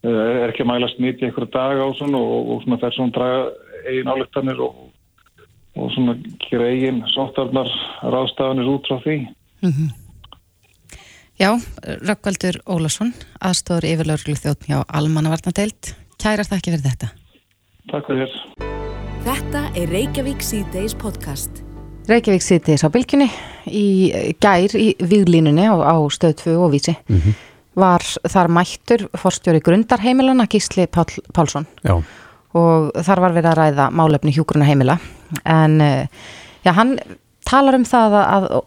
eh, er ekki að mæla smitt í einhverja dag á svona og, og svona svona draga eigin álöktanir og, og svona gera eigin sóttarnar ráðstafanir út frá því mm -hmm. Já, Rökkvaldur Ólason, aðstóður yfirlaurglu þjótt hjá Almannavarnadeild. Kærar þakki fyrir þetta. Takk fyrir. Þetta er Reykjavík C-Days podcast. Reykjavík C-Days á bylginni í gær í viðlínunni á, á stöð 2 og vísi. Mm -hmm. Var þar mættur forstjóri grundarheimilana Gísli Pál, Pálsson. Já. Og þar var verið að ræða málefni hjúgruna heimila. En eh, já, hann talar um það að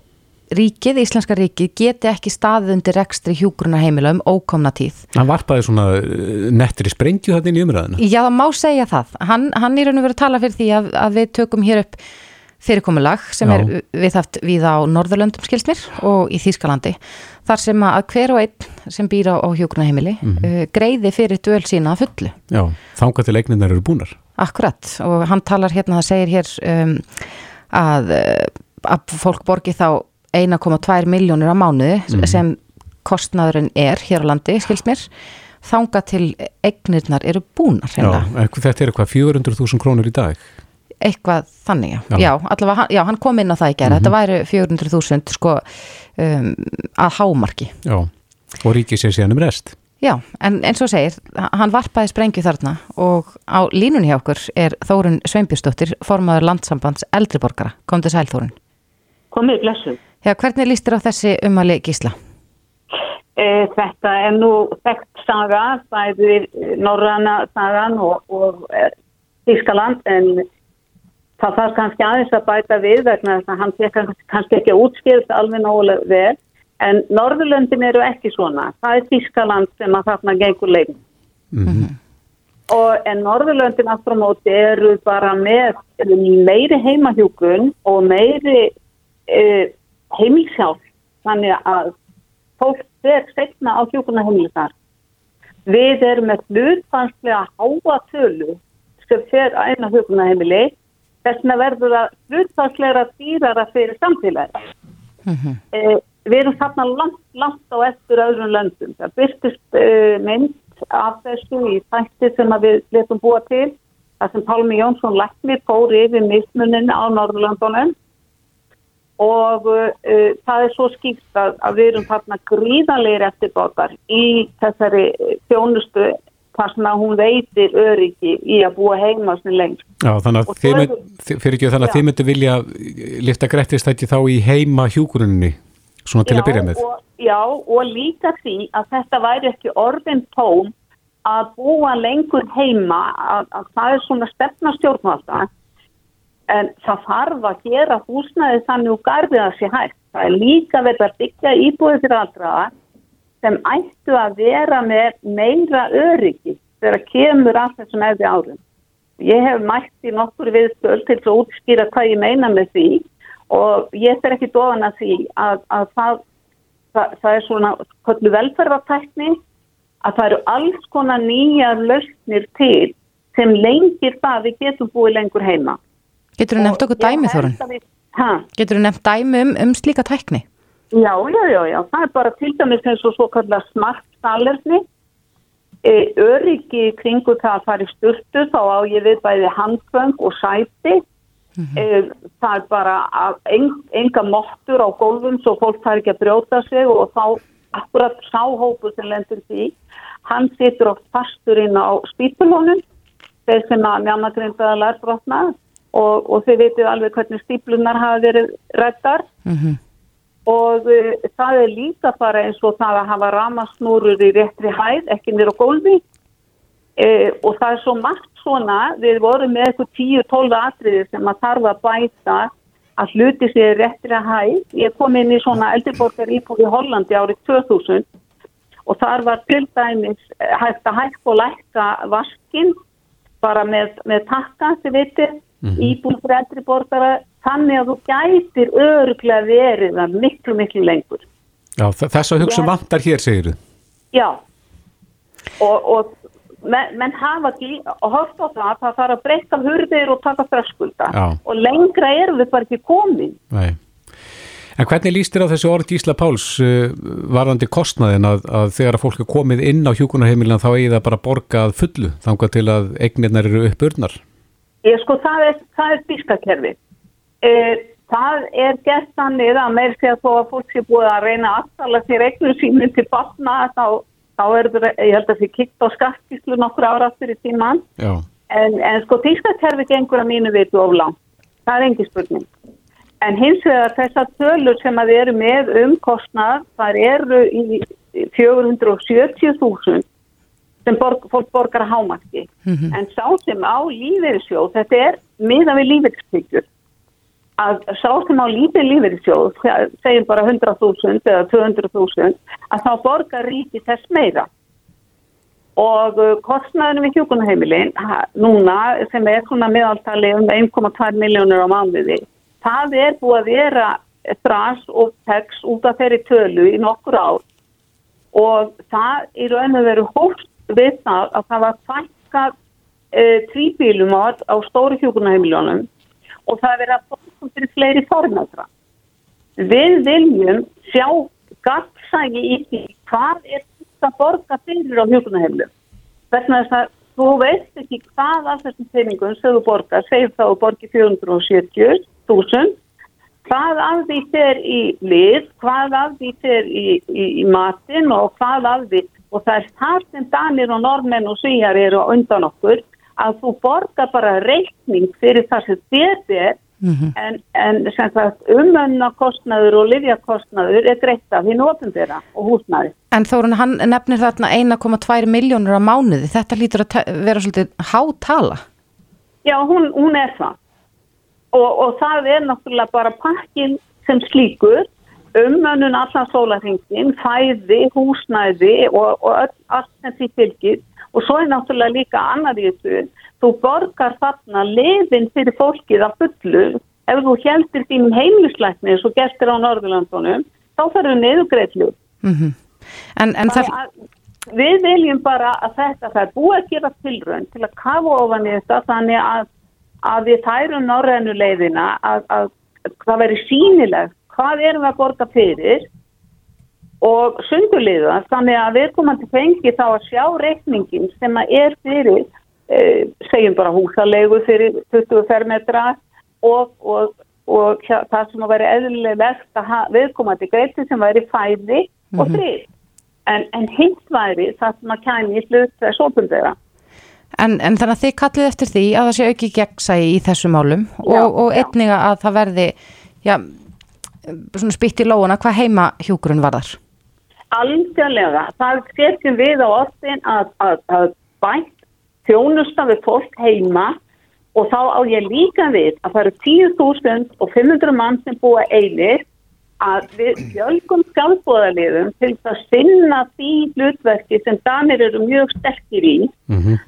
ríkið, Íslenska ríkið, geti ekki staðið undir rekstri hjúgruna heimila um ókomna tíð. Hann varpaði svona eh, nettir í sprengju þetta inn í umræðina. Já, það má segja það. Hann, hann er raun og verið að tala fyrir því að, að við tökum hér upp fyrirkomulag sem Já. er viðhaft við á Norðurlöndum skilsmir og í Þýskalandi. Þar sem að hver og einn sem býra á hjúgruna heimili mm -hmm. uh, greiði fyrir döl sína að fullu. Já, þánga til eigninnar eru búnar. Akkurat og hann talar hérna, það segir hér um, að, eh, að fólk borgi þá 1,2 miljónir á mánuði mm. sem kostnaðurinn er hér á landi, skils mér þanga til eignirnar eru búnar já, þetta er eitthvað 400.000 krónur í dag? Eitthvað þannig, já, já. Allavega, já, hann kom inn á það í gerð, mm -hmm. þetta væri 400.000 sko um, að hámarki. Já, og ríkið sér síðan um rest. Já, en eins og segir hann varpaði sprengju þarna og á línunni hjá okkur er Þórun Sveinbjörnsdóttir formadur landsambands eldriborgara, kom til sæl Þórun komið blessum Já, hvernig líst þér á þessi umali gísla? E, þetta er nú þekkt saga, bæði Norranna sagan og, og Ískaland en það þarf kannski aðeins að bæta við vegna þess að hann sé kannski ekki útskýrst alveg nálega vel En Norðurlöndin eru ekki svona. Það er Þískaland sem að þarna gengur leik. Og en Norðurlöndin aftur á móti eru bara með meiri heimahjúkun og meiri uh, heimilsjálf. Þannig að fólk fer setna á hjúkunaheimilisar. Við erum með hlutfanslega háa tölu sem fer að eina hjúkunaheimili. Þess vegna verður það hlutfanslega dýrara fyrir samfélagi. Eh, við erum þarna langt, langt á eftir öðrum löndum. Það byrstist uh, mynd af þessu í þætti sem við letum búa til. Það sem Pálmi Jónsson Læknir fór yfir mismunin á Norðurlandunum og uh, það er svo skýrt að, að við erum þarna gríðanleir eftirborgar í þessari uh, þjónustu þar sem að hún veitir öryggi í að búa heima sem lengst. Já, þannig að þið mynd, þið- fyrir ekki þannig að Já. þið myndi vilja lifta grettistætti þá í heima hjúkuruninni svona til að byrja með. Og, já, og líka því að þetta væri ekki orðin tóm að búa lengur heima, að, að það er svona stefna stjórnvalda, en það þarf að gera húsnæði þannig úr garðið að sé hægt. Það er líka verið að byggja íbúið fyrir aldraða sem ættu að vera með meira öryggi þegar kemur af þessum efri árum. Ég hef mætt í nokkur viðstöld til að útskýra hvað ég meina með því og ég fer ekki dofan að því að, að það, það, það er svona velferðartækni að það eru alls konar nýjar lausnir til sem lengir það við getum búið lengur heima. Getur þú nefnt okkur dæmi að við-? Getur þú nefnt dæmi um, um slíka tækni? Já, já, já, já, það er bara til dæmis eins og svo kallar smart salerni. E, öryggi kringu það að fara í sturtu, þá á ég við bæði handföng og sæti. e, það er bara að en, enga mottur á gólfum svo fólk þarf ekki að brjóta sig og þá akkurat sáhópu sem lendur því, hann situr oft fastur inn á spýpulónum, þeir sem að njánagrindaða lærbrotna og, og þeir vitið alveg hvernig stíplunar hafa verið rættar og uh, það er líka bara eins og það að hafa ramasnúrur í réttri hæð, ekki nýra gólfi. Uh, og það er svo margt svona, við vorum með eitthvað 10-12 atriði sem að þarf að bæta að hluti sér réttri hæð. Ég kom inn í svona eldriborgar íbúð í Hollandi árið 2000 og þar var til dæmis eh, hægt að hægt og lækka vaskinn bara með, með takka, þið vitið, íbúð fyrir eldri borgara, þannig að þú gætir öruglega verið það miklu, miklu lengur. Já, þess að hugsa vantar hér, segir þú. Já, og, og menn, menn hafa ekki og horft á það, það þarf að breyta hurðir og taka þröskulda og lengra erum við bara ekki komin. Nei. En hvernig líst þér á þessu orð Ísla Páls uh, varðandi kostnaðin að, að þegar að fólk er komið inn á hjúkunarheimilina þá eigi það bara að borga að fullu þangað til að eignirnar eru uppurnar? Ég sko, það er, það er bískakerfi. E, það er gert þannig að meir sé að þó að fólk sé búið að reyna aftala sér eignum sínum til batna þá, þá er það, ég held að því kikt á skattkíslu nokkur ára aftur í tíman. En, en sko, bískakerfi gengur að mínu vitu of langt. Það er engi spurning. En hins vegar þessar tölur sem að við erum með um kostnað, þar eru í 470.000 sem borg, fólk borgar að hámarki. En sá sem á lífeyrissjóð, þetta er miðan við lífeyrispyggjur, að sá sem á lítið lífeyrissjóð, segjum bara 100.000 eða 200.000, að þá borgar ríki þess meira. Og uh, kostnaðinu við hjúkunaheimilin, ha- núna sem er svona meðaltali um 1,2 miljónur á mánuði, það er búið að vera þras og tex út af þeirri tölu í nokkur ár og það í raun og veru hóst við það að það var fækkað e, tvíbílum á, á stóru hjúkunaheimiljónum og það er verið að bókum fyrir fleiri formætra. Við viljum sjá gagnsægi í því hvað er þetta borga fyrir á hjúkunaheimilum. Þess að þú veist ekki hvað af þessum peningum sem þú borgar, segjum þá borgi 470.000 hvað af því fer í lið, hvað af því fer í, í, í matin og hvað af því og það er þar sem Danir og Normenn og Svíjar eru undan okkur að þú borgar bara reikning fyrir það sem þetta er en, en sem sagt umönnakostnaður og livjakostnaður er greitt af hinn ofnbera og húsnaði. En Þórun, hann nefnir þarna 1,2 miljónur á mánuði. Þetta lítur að vera svolítið hátala. Já, hún, hún er það. Og, og það er náttúrulega bara pakkin sem slíkur. Umönnun allan sólarhengin, fæði, húsnæði og, og öll, allt sem því fylgir. Og svo er náttúrulega líka annar í þessu, þú borgar þarna lefin fyrir fólkið að fullu. Ef þú heldur þínum heimlisleikni svo gestur á Norðurlandunum þá þarf þau neðugreitlu mm -hmm. En, en það Við viljum bara að þetta það er búið að gera tilrönd til að kafa ofan í þetta þannig að, að við leiðina að, að, að það veri sínilegt hvað erum við að borga fyrir og sunduliða þannig að við komum til fengi þá að sjá reikningin sem að er fyrir eh, segjum bara húsalegu fyrir 20 fermetra og, og, og það sem að veri eðlilegt að við komum til greiti sem veri fæði mm -hmm. og mhm. frið en, en hitt væri það sem að kæmi í slut þess opundera En, en þannig að þið kallið eftir því að það sé auki gegnsægi í þessu málum já, og, og einninga að það verði já, svona spytt í lóuna hvað heima hjúgrun var þar? Algjörlega, það setjum við á orðin að, að, að bænt þjónusta við fólk heima og þá á ég líka við að það eru 10.000 og 500 mann sem búa einir að við fjölgum skjálfbóðaliðum til að sinna því hlutverki sem danir eru mjög sterkir í. Mm -hmm.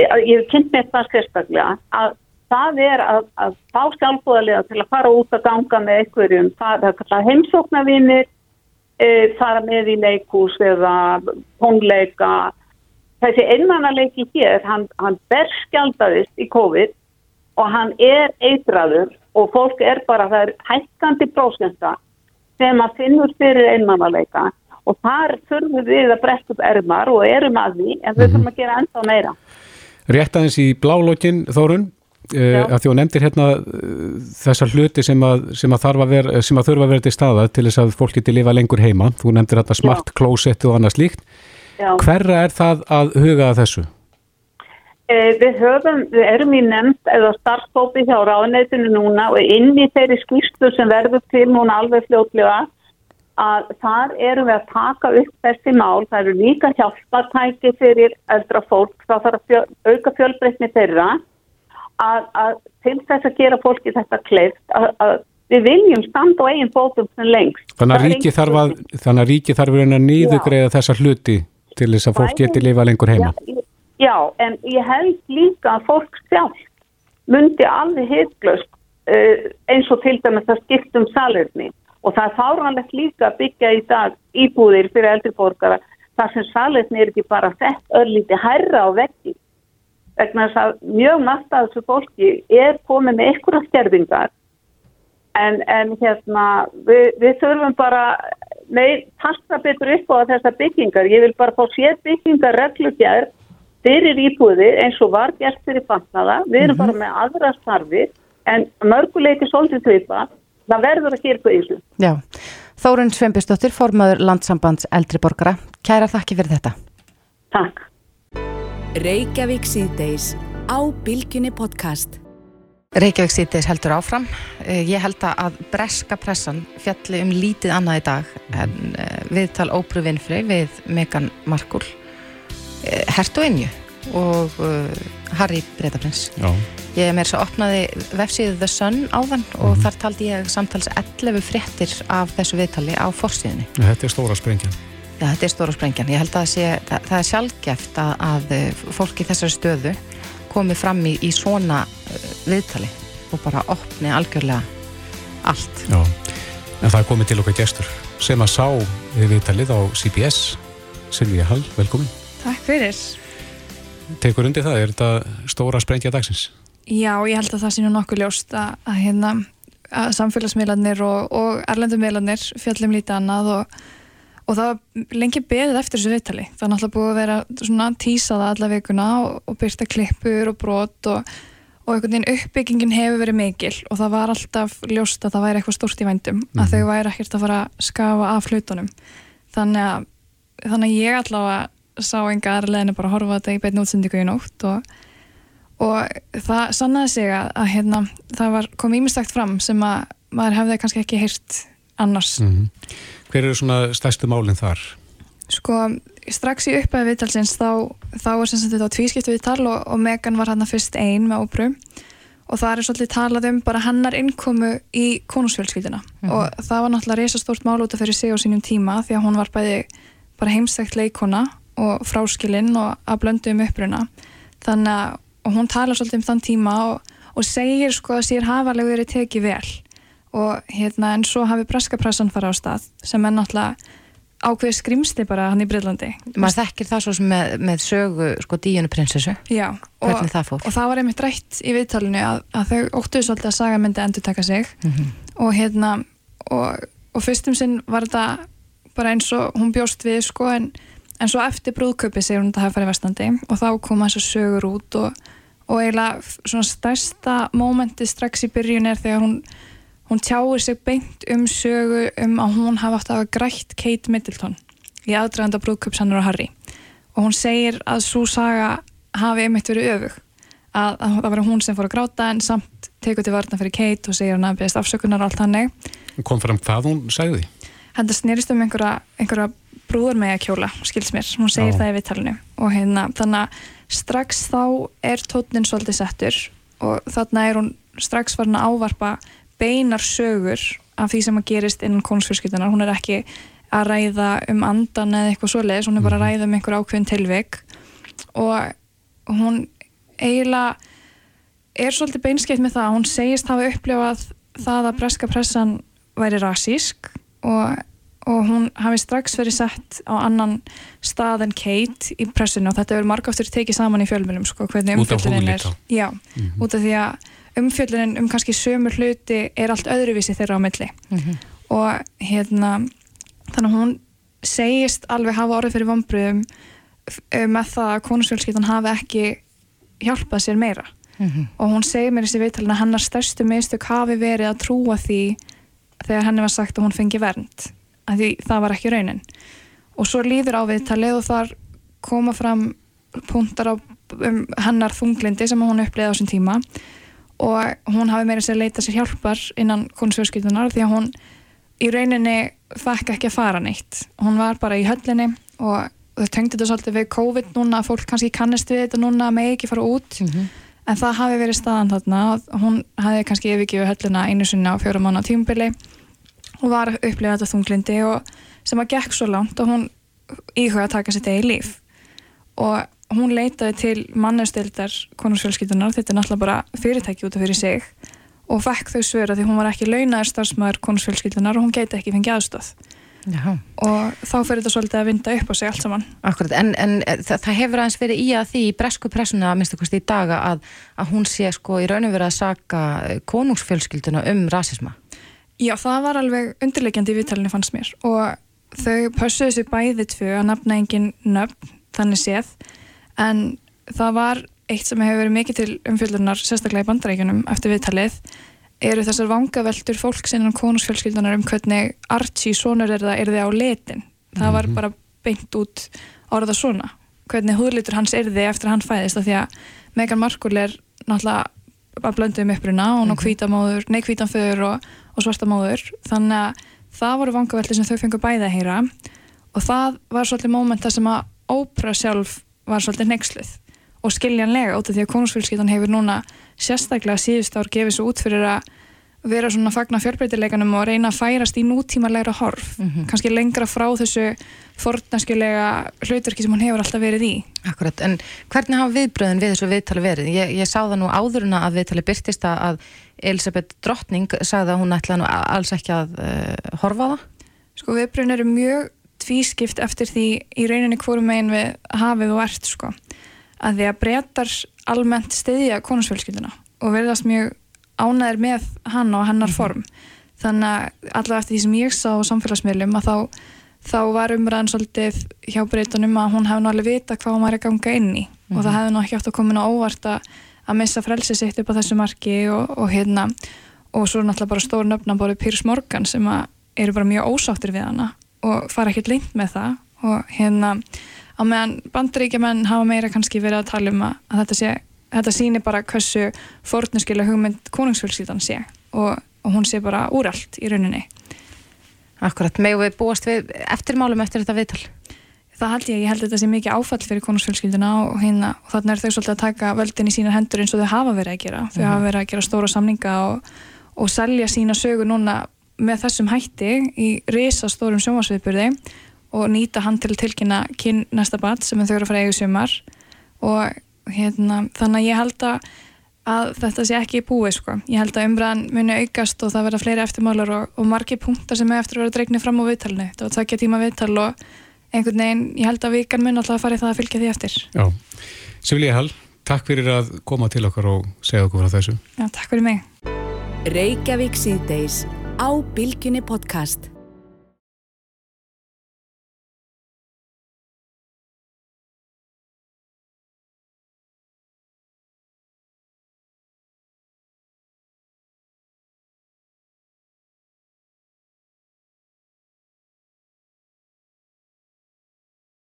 Ég hef kynnt með það sérstaklega að það er að, að fá sjálfbúðarlega til að fara út að ganga með einhverjum, það er heimsóknarvinir, e, fara með í leikús eða tónleika. Þessi einmannarleiki hér, hann, hann berskjaldaðist í COVID og hann er eitraður og fólk er bara, það er hækkandi prósenda sem að finnur fyrir einmannarleika og þar þurfum við að breytta upp ermar og erum að því en við þurfum að gera ennþá meira. Rétt aðeins í blálókin Þórun, Að því að nefndir hérna uh, þessar hluti sem að, sem, að vera, sem að þurfa að vera til staða til þess að fólk geti lifa lengur heima, þú nefndir hérna smart Já. closet og annað slíkt Já. hverra er það að huga að þessu? Eh, við höfum, við erum í nefnd eða starfstópi hjá ráðneitinu núna og inn í þeirri skýrstu sem verður til núna alveg fljótlega að þar erum við að taka upp þessi mál, það eru líka hjálpartæki fyrir eldra fólk, það þarf að fjö, auka fjölbreytni þeirra að, að til þess að gera fólki þetta kleift að, að við viljum standa á eigin bótum sem lengst. Þannig að ríki þarf að, þannig að ríki þarf að nýðugreiða þessa hluti til þess að fólk geti lifa lengur heima. Já, já, en ég held líka að fólk sjálf myndi alveg hitglust uh, eins og til dæmis að skiptum salirni og það er fáranlegt líka að byggja í dag íbúðir fyrir eldriborgara þar sem salirni er ekki bara sett örlíti herra á veggi vegna þess að mjög margt af þessu fólki er komið með einhverja stjærfingar en, en hérna við, við þurfum bara með passa betur upp á þessar byggingar ég vil bara fá sér byggingar reglugjær fyrir íbúði eins og var gert fyrir fatnaða, við erum mm -hmm. bara með aðra starfi en mörguleiti svolítið tvipa, það verður að gera eitthvað þessu. Já, Þórun Sveinbjörnsdóttir, formadur landsambands eldriborgara, kæra þakki fyrir þetta. Takk. Reykjavík síðdeis á Bilginni podcast. Reykjavík síðdeis heldur áfram. Eh, ég held að breska pressan fjalli um lítið annað í dag en eh, viðtal Óbru Vinfrey við Megan Markle, eh, Hert og Inju og Harry Breitaprins. Ég er með þess að opnaði vefsíðu The Sun áðan og mm -hmm. þar taldi ég samtals 11 fréttir af þessu viðtali á fórsíðinni. Þetta er stóra sprengjan. Já, þetta er stóra sprengjan. Ég held að sé, það, það er sjálfgeft að, að eh, fólki þessari stöðu komi fram í, í svona uh, viðtali og bara opni algjörlega allt. Já, en það er komið til okkar gestur sem að sá viðtalið á CBS. Silvíja Hall, velkomin. Takk fyrir. Tekur undir það, er þetta stóra sprengja dagsins? Já, ég held að það sé nú nokkuð ljóst að, að, hérna, að samfélagsmiðlarnir og, og erlendumiðlarnir fjallum lítið annað og og það var lengi beðið eftir þessu viðtali það er náttúrulega búið að vera svona tísaða alla vikuna og, og byrsta klippur og brot og, og einhvern veginn uppbyggingin hefur verið mikil og það var alltaf ljóst að það væri eitthvað stort í vændum mm. að mhm. þau væri ekkert að fara að skafa af hlutunum þannig að, þannig að ég allavega sá enga aðra leðinu bara að horfa þetta í beitn útsendíku í nótt og, og það sannaði sig að, að hérna, það var, kom ímestakt fram sem að maður hefði kannski ekki heyrt annars mm. Hver eru svona stærstu málinn þar? Sko, strax í uppæði viðtalsins þá, þá var sem sagt þetta tvískiptu viðtal og, og Megan var hann fyrst einn með óbru og og það er svolítið talað um bara hennar innkomu í konungsfjölskyldina mm -hmm. og það var náttúrulega reysastórt mál út af fyrir sig á sínum tíma því að hún var bæði bara heimstækt leikona og fráskilinn og að blöndu um uppruna þannig að hún tala svolítið um þann tíma og, og segir sko að sér hafalega verið tekið vel og hérna en svo hafi breskapressan fara á stað sem er náttúrulega ákveði skrimsli bara hann í Breitlandi maður þekkir það svo sem með, með sögu sko díunu prinsessu. Já, og, það og það var einmitt rætt í viðtalinu að, að þau óttuðu svolítið að saga myndi endur taka sig. Mm -hmm. og hérna og, og fyrstum sinn var þetta bara eins og hún bjóst við sko en, en svo eftir brúðköpi segir hún að það hafa farið vestandi og þá koma þess að sögur út og, og eiginlega svona stærsta mómenti strax í byrjun er þegar hún Hún tjáir sig beint um sögu um að hún hafa átt að hafa grætt Kate Middleton í aðdraganda brúðköpsannur og Harry og hún segir að svo saga hafi einmitt verið öfug að, að það var hún sem fór að gráta en samt tegur til varna fyrir Kate og segir hann að beðast afsökunar og allt hannig. Kom fram hvað hún sagði? Þetta snýrist um einhverja, einhverja brúðarmega kjóla, skils mér, hún segir Já. það í vittalinu og hérna þannig að strax þá er tótnin svolítið settur og þarna er hún strax farin að ávarpa beinar sögur af því sem að gerist innan konungsfjörskiptunar, hún er ekki að ræða um andan eða eitthvað svoleiðis, hún er bara að mhm. ræða um einhver ákveðin tilvik. Og hún eiginlega er svolítið beinskeitt með það, hún segist hafa upplifað það að breska pressan væri rasísk og, og hún hafi strax verið sett á annan stað en Kate í pressinu og þetta verður margaftur tekið saman í fjölmjölum sko, hvernig umfjöldurinn er. Já, mm -hmm. út af því að umfjöldunin um kannski sömur hluti er allt öðruvísi þeirra á milli mm -hmm. og hérna þannig að hún segist alveg hafa orðið fyrir vonbröðum með það að konusfjölskyldan hafi ekki hjálpað sér meira mm -hmm. og hún segir mér þessi viðtalina að hennar stærstu mistök hafi verið að trúa því þegar henni var sagt að hún fengi vernd að því það var ekki raunin og svo líður á viðtalið og þar koma fram punktar á um hennar þunglindi sem hún uppleiði á sín tíma og hún hafi meira sér leita sér hjálpar innan konusfjörskyldunar því að hún í rauninni fekk ekki að fara neitt. Hún var bara í höllinni og þau tengdi þetta svolítið við COVID núna að fólk kannski kannist við þetta núna með ekki fara út. Mm -hmm. en það hafi verið staðan þarna hún hafi kannski yfirgjöfu höllina einu sinna á fjóra mánu á tímbili og var að upplifa þetta þunglindi og sem að gekk svo langt og hún íhuga að taka sér degi líf. Og hún leitaði til mannustildar konungsfjölskyldunar, þetta er náttúrulega bara fyrirtæki út af fyrir sig og fekk þau svöra því hún var ekki launaður starfsmæður konungsfjölskyldunar og hún geti ekki fengið aðstöð Já. og þá fyrir þetta svolítið að vinda upp á sig allt saman. Akkurat, en, en það, það hefur aðeins verið í að því í bresku pressuna að minnstu kosti í daga að, að hún sé sko í raunum verið að saka konungsfjölskylduna um rasisma. Já, það var alveg undirleikjandi í viðtalinu fannst mér og þau pössuðu sér bæði tvö að nafna engin nöfn þannig séð en það var eitt sem hefur verið mikið til umfjöldunar sérstaklega í bandarækjunum eftir viðtalið eru þessar vangaveltur fólk sinna konusfjölskyldunar um hvernig Archie sonur er það er þið á letin. Það var mhm. bara beint út orða svona hvernig húðlitur hans er þið eftir að hann fæðist af því að Megan Markle er náttúrulega að blöndu um uppruna og hún á kvítamóður, nei kvítanföður og, og svartamóður þannig að það voru vangaveltur sem þau fengur bæði að heyra. Og það var svolítið mómenta sem að Ópra sjálf var svolítið nexluð og skiljanlega út af því að konungsfélskiptan hefur núna sérstaklega síðust ár gefið svo út fyrir að vera svona fagna fjölbreytileikanum og reyna að færast í nútímanlegra horf mm -hmm. kannski lengra frá þessu fornaskjulega hlutverki sem hún hefur alltaf verið í Akkurat, en hvernig hafa viðbröðin við þessu viðtali verið? Ég, ég sá það nú áðuruna að viðtali byrtist að Elisabeth Drottning sagði að hún ætla nú alls ekki að uh, horfa á það Sko viðbröðin eru mjög tvískipt eftir því í rauninni hvorum megin við hafið og ert sko að því að breytar almennt stiðja konusfjölskylduna og verðast mjög ánæðir með hann og hennar mhm. form þannig að allavega eftir því sem ég sá samfélagsmiðlum að þá, þá var umræðan svolítið hjá breytunum að hún hefði náttúrulega vita hvað hún var að ganga inn í mm -hmm. og það mhm. hefði náttúrulega ekki átt að koma inn á óvart að missa frelsið sitt upp á þessu marki og, og hérna og svo náttúrulega bara stór nöfna bórið Pírs Morgan sem eru bara mjög ósáttir við hana og fara ekkert lengt með það. Og hérna á meðan bandaríkjaman hafa meira kannski verið að tala um að, að þetta sé þetta síni bara hversu fornuskilega hugmynd konungsfjölskyldan sé. Og, og hún sé bara úrallt í rauninni. Akkurat, megu við búast við eftirmálum eftir þetta viðtal? það held ég, ég held þetta sé mikið áfall fyrir konusfjölskylduna og hérna og þannig er þau svolítið að taka völdin í sínar hendur eins og þau hafa verið að gera, þau Mhm. hafa verið að gera stóra samninga og, og selja sína sögu núna með þessum hætti í risa stórum sjómasviðburði og nýta hann til tilkynna kyn næsta bat sem þau eru að fara í sumar og hérna þannig að ég held að að þetta sé ekki búið sko. Ég held að umræðan muni aukast og það verða fleiri eftirmálar og, og margi punktar sem er eftir að vera dregnir fram á viðtalinu. Það var tvekja tíma viðtal og einhvern veginn, ég held að vikan mun alltaf að fara í það að fylgja því eftir. Já, Siflíði Hall, takk fyrir að koma til okkar og segja okkur frá þessu. Já, takk fyrir mig. Á Bilginni podcast.